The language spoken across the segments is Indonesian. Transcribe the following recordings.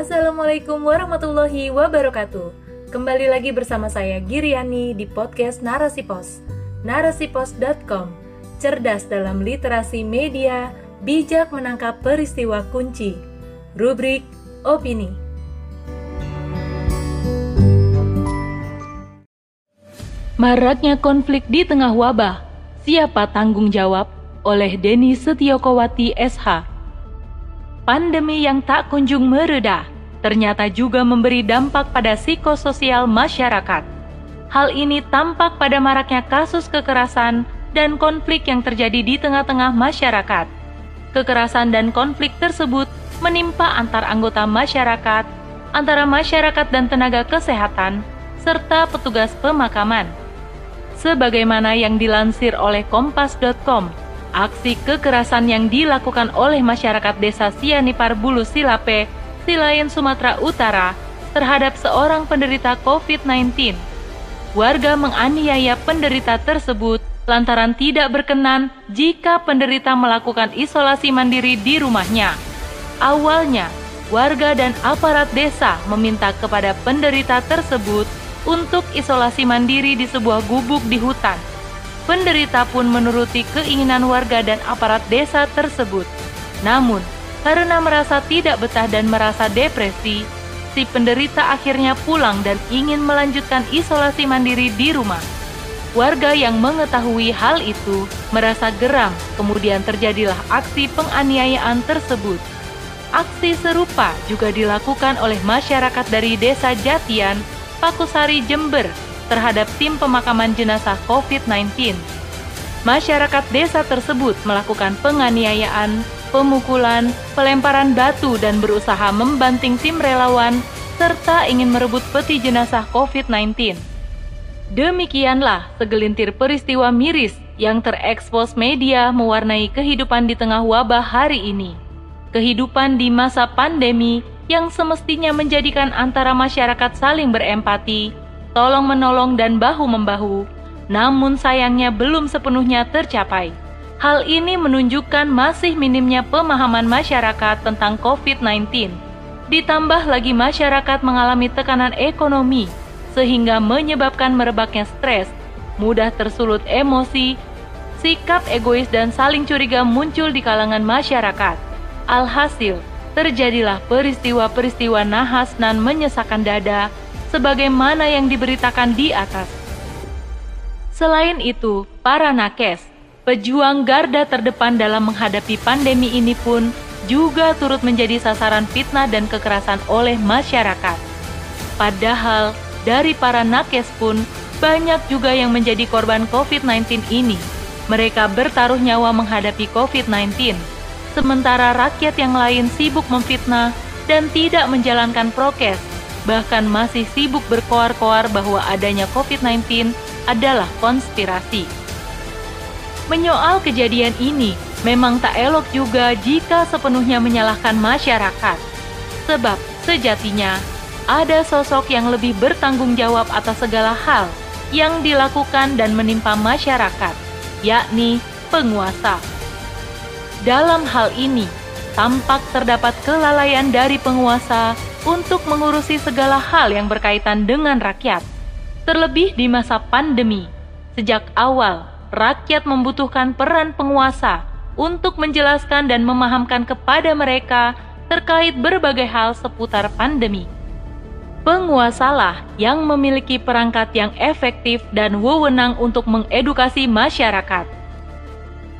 Assalamualaikum warahmatullahi wabarakatuh. Kembali lagi bersama saya Giriani di podcast Narasi Pos. Narasipos.com. Cerdas dalam literasi media, bijak menangkap peristiwa kunci. Rubrik opini. Maraknya konflik di tengah wabah. Siapa tanggung jawab? Oleh Denny Setiokowati SH. Pandemi yang tak kunjung mereda ternyata juga memberi dampak pada psikososial masyarakat. Hal ini tampak pada maraknya kasus kekerasan dan konflik yang terjadi di tengah-tengah masyarakat. Kekerasan dan konflik tersebut menimpa antar anggota masyarakat, antara masyarakat dan tenaga kesehatan, serta petugas pemakaman. Sebagaimana yang dilansir oleh kompas.com, aksi kekerasan yang dilakukan oleh masyarakat desa Sianipar Bulu Silape, Silayan Sumatera Utara terhadap seorang penderita COVID-19. Warga menganiaya penderita tersebut lantaran tidak berkenan jika penderita melakukan isolasi mandiri di rumahnya. Awalnya, warga dan aparat desa meminta kepada penderita tersebut untuk isolasi mandiri di sebuah gubuk di hutan. Penderita pun menuruti keinginan warga dan aparat desa tersebut. Namun, karena merasa tidak betah dan merasa depresi, si penderita akhirnya pulang dan ingin melanjutkan isolasi mandiri di rumah. Warga yang mengetahui hal itu merasa geram, kemudian terjadilah aksi penganiayaan tersebut. Aksi serupa juga dilakukan oleh masyarakat dari Desa Jatian Pakusari Jember terhadap tim pemakaman jenazah COVID-19. Masyarakat desa tersebut melakukan penganiayaan, pemukulan, pelemparan batu dan berusaha membanting tim relawan serta ingin merebut peti jenazah COVID-19. Demikianlah segelintir peristiwa miris yang terekspos media mewarnai kehidupan di tengah wabah hari ini. Kehidupan di masa pandemi yang semestinya menjadikan antara masyarakat saling berempati, tolong-menolong dan bahu-membahu, namun sayangnya belum sepenuhnya tercapai. Hal ini menunjukkan masih minimnya pemahaman masyarakat tentang COVID-19. Ditambah lagi masyarakat mengalami tekanan ekonomi, sehingga menyebabkan merebaknya stres, mudah tersulut emosi, sikap egois dan saling curiga muncul di kalangan masyarakat. Alhasil, terjadilah peristiwa-peristiwa nahas dan menyesakan dada sebagaimana yang diberitakan di atas. Selain itu, para nakes, pejuang garda terdepan dalam menghadapi pandemi ini pun juga turut menjadi sasaran fitnah dan kekerasan oleh masyarakat. Padahal, dari para nakes pun banyak juga yang menjadi korban COVID-19 ini. Mereka bertaruh nyawa menghadapi COVID-19 sementara rakyat yang lain sibuk memfitnah dan tidak menjalankan prokes, bahkan masih sibuk berkoar-koar bahwa adanya COVID-19 adalah konspirasi. Menyoal kejadian ini, memang tak elok juga jika sepenuhnya menyalahkan masyarakat. Sebab sejatinya ada sosok yang lebih bertanggung jawab atas segala hal yang dilakukan dan menimpa masyarakat, yakni penguasa. Dalam hal ini, tampak terdapat kelalaian dari penguasa untuk mengurusi segala hal yang berkaitan dengan rakyat. Terlebih di masa pandemi, sejak awal rakyat membutuhkan peran penguasa untuk menjelaskan dan memahamkan kepada mereka terkait berbagai hal seputar pandemi. Penguasalah yang memiliki perangkat yang efektif dan wewenang untuk mengedukasi masyarakat.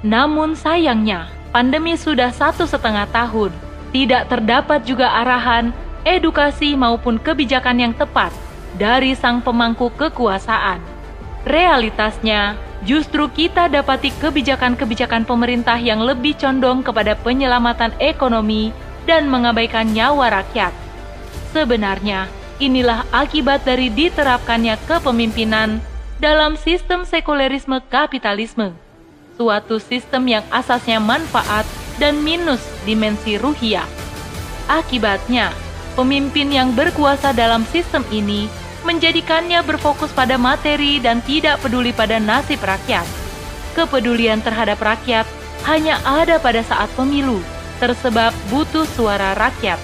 Namun sayangnya, pandemi sudah satu setengah tahun, tidak terdapat juga arahan, edukasi maupun kebijakan yang tepat dari sang pemangku kekuasaan. Realitasnya, justru kita dapati kebijakan-kebijakan pemerintah yang lebih condong kepada penyelamatan ekonomi dan mengabaikan nyawa rakyat. Sebenarnya, inilah akibat dari diterapkannya kepemimpinan dalam sistem sekulerisme kapitalisme suatu sistem yang asasnya manfaat dan minus dimensi ruhiah. Akibatnya, pemimpin yang berkuasa dalam sistem ini menjadikannya berfokus pada materi dan tidak peduli pada nasib rakyat. Kepedulian terhadap rakyat hanya ada pada saat pemilu, tersebab butuh suara rakyat.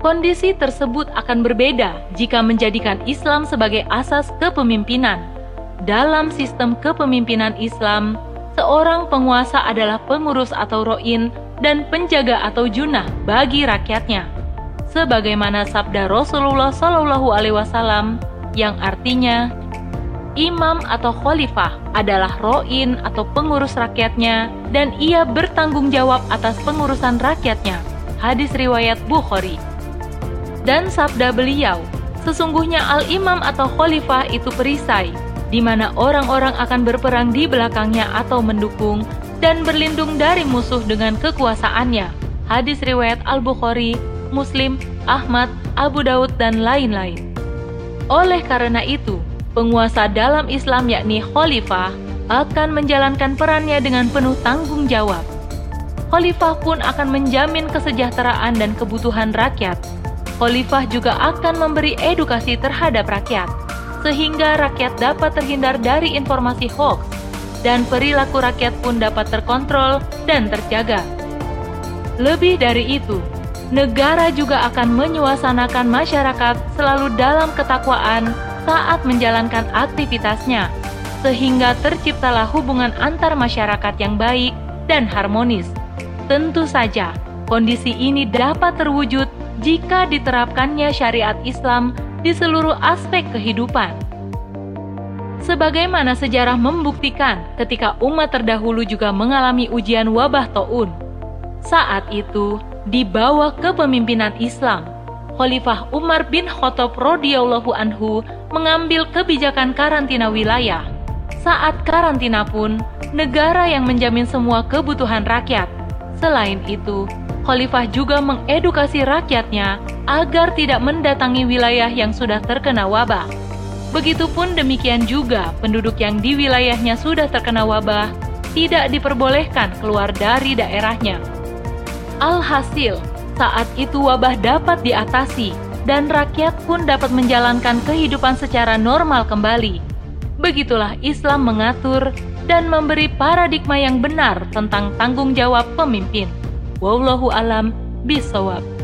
Kondisi tersebut akan berbeda jika menjadikan Islam sebagai asas kepemimpinan. Dalam sistem kepemimpinan Islam, seorang penguasa adalah pengurus atau roin dan penjaga atau junah bagi rakyatnya. Sebagaimana sabda Rasulullah Shallallahu Alaihi Wasallam yang artinya imam atau khalifah adalah roin atau pengurus rakyatnya dan ia bertanggung jawab atas pengurusan rakyatnya. Hadis riwayat Bukhari dan sabda beliau, sesungguhnya al-imam atau khalifah itu perisai, di mana orang-orang akan berperang di belakangnya atau mendukung dan berlindung dari musuh dengan kekuasaannya. Hadis riwayat Al-Bukhari, Muslim, Ahmad, Abu Daud, dan lain-lain. Oleh karena itu, penguasa dalam Islam yakni khalifah akan menjalankan perannya dengan penuh tanggung jawab. Khalifah pun akan menjamin kesejahteraan dan kebutuhan rakyat Khalifah juga akan memberi edukasi terhadap rakyat, sehingga rakyat dapat terhindar dari informasi hoax, dan perilaku rakyat pun dapat terkontrol dan terjaga. Lebih dari itu, negara juga akan menyuasanakan masyarakat selalu dalam ketakwaan saat menjalankan aktivitasnya, sehingga terciptalah hubungan antar masyarakat yang baik dan harmonis. Tentu saja, kondisi ini dapat terwujud jika diterapkannya syariat Islam di seluruh aspek kehidupan. Sebagaimana sejarah membuktikan ketika umat terdahulu juga mengalami ujian wabah taun. Saat itu, di bawah kepemimpinan Islam, Khalifah Umar bin Khattab radhiyallahu anhu mengambil kebijakan karantina wilayah. Saat karantina pun, negara yang menjamin semua kebutuhan rakyat. Selain itu, Khalifah juga mengedukasi rakyatnya agar tidak mendatangi wilayah yang sudah terkena wabah. Begitupun demikian juga penduduk yang di wilayahnya sudah terkena wabah tidak diperbolehkan keluar dari daerahnya. Alhasil, saat itu wabah dapat diatasi dan rakyat pun dapat menjalankan kehidupan secara normal kembali. Begitulah Islam mengatur dan memberi paradigma yang benar tentang tanggung jawab pemimpin. Wallahu alam bisawab.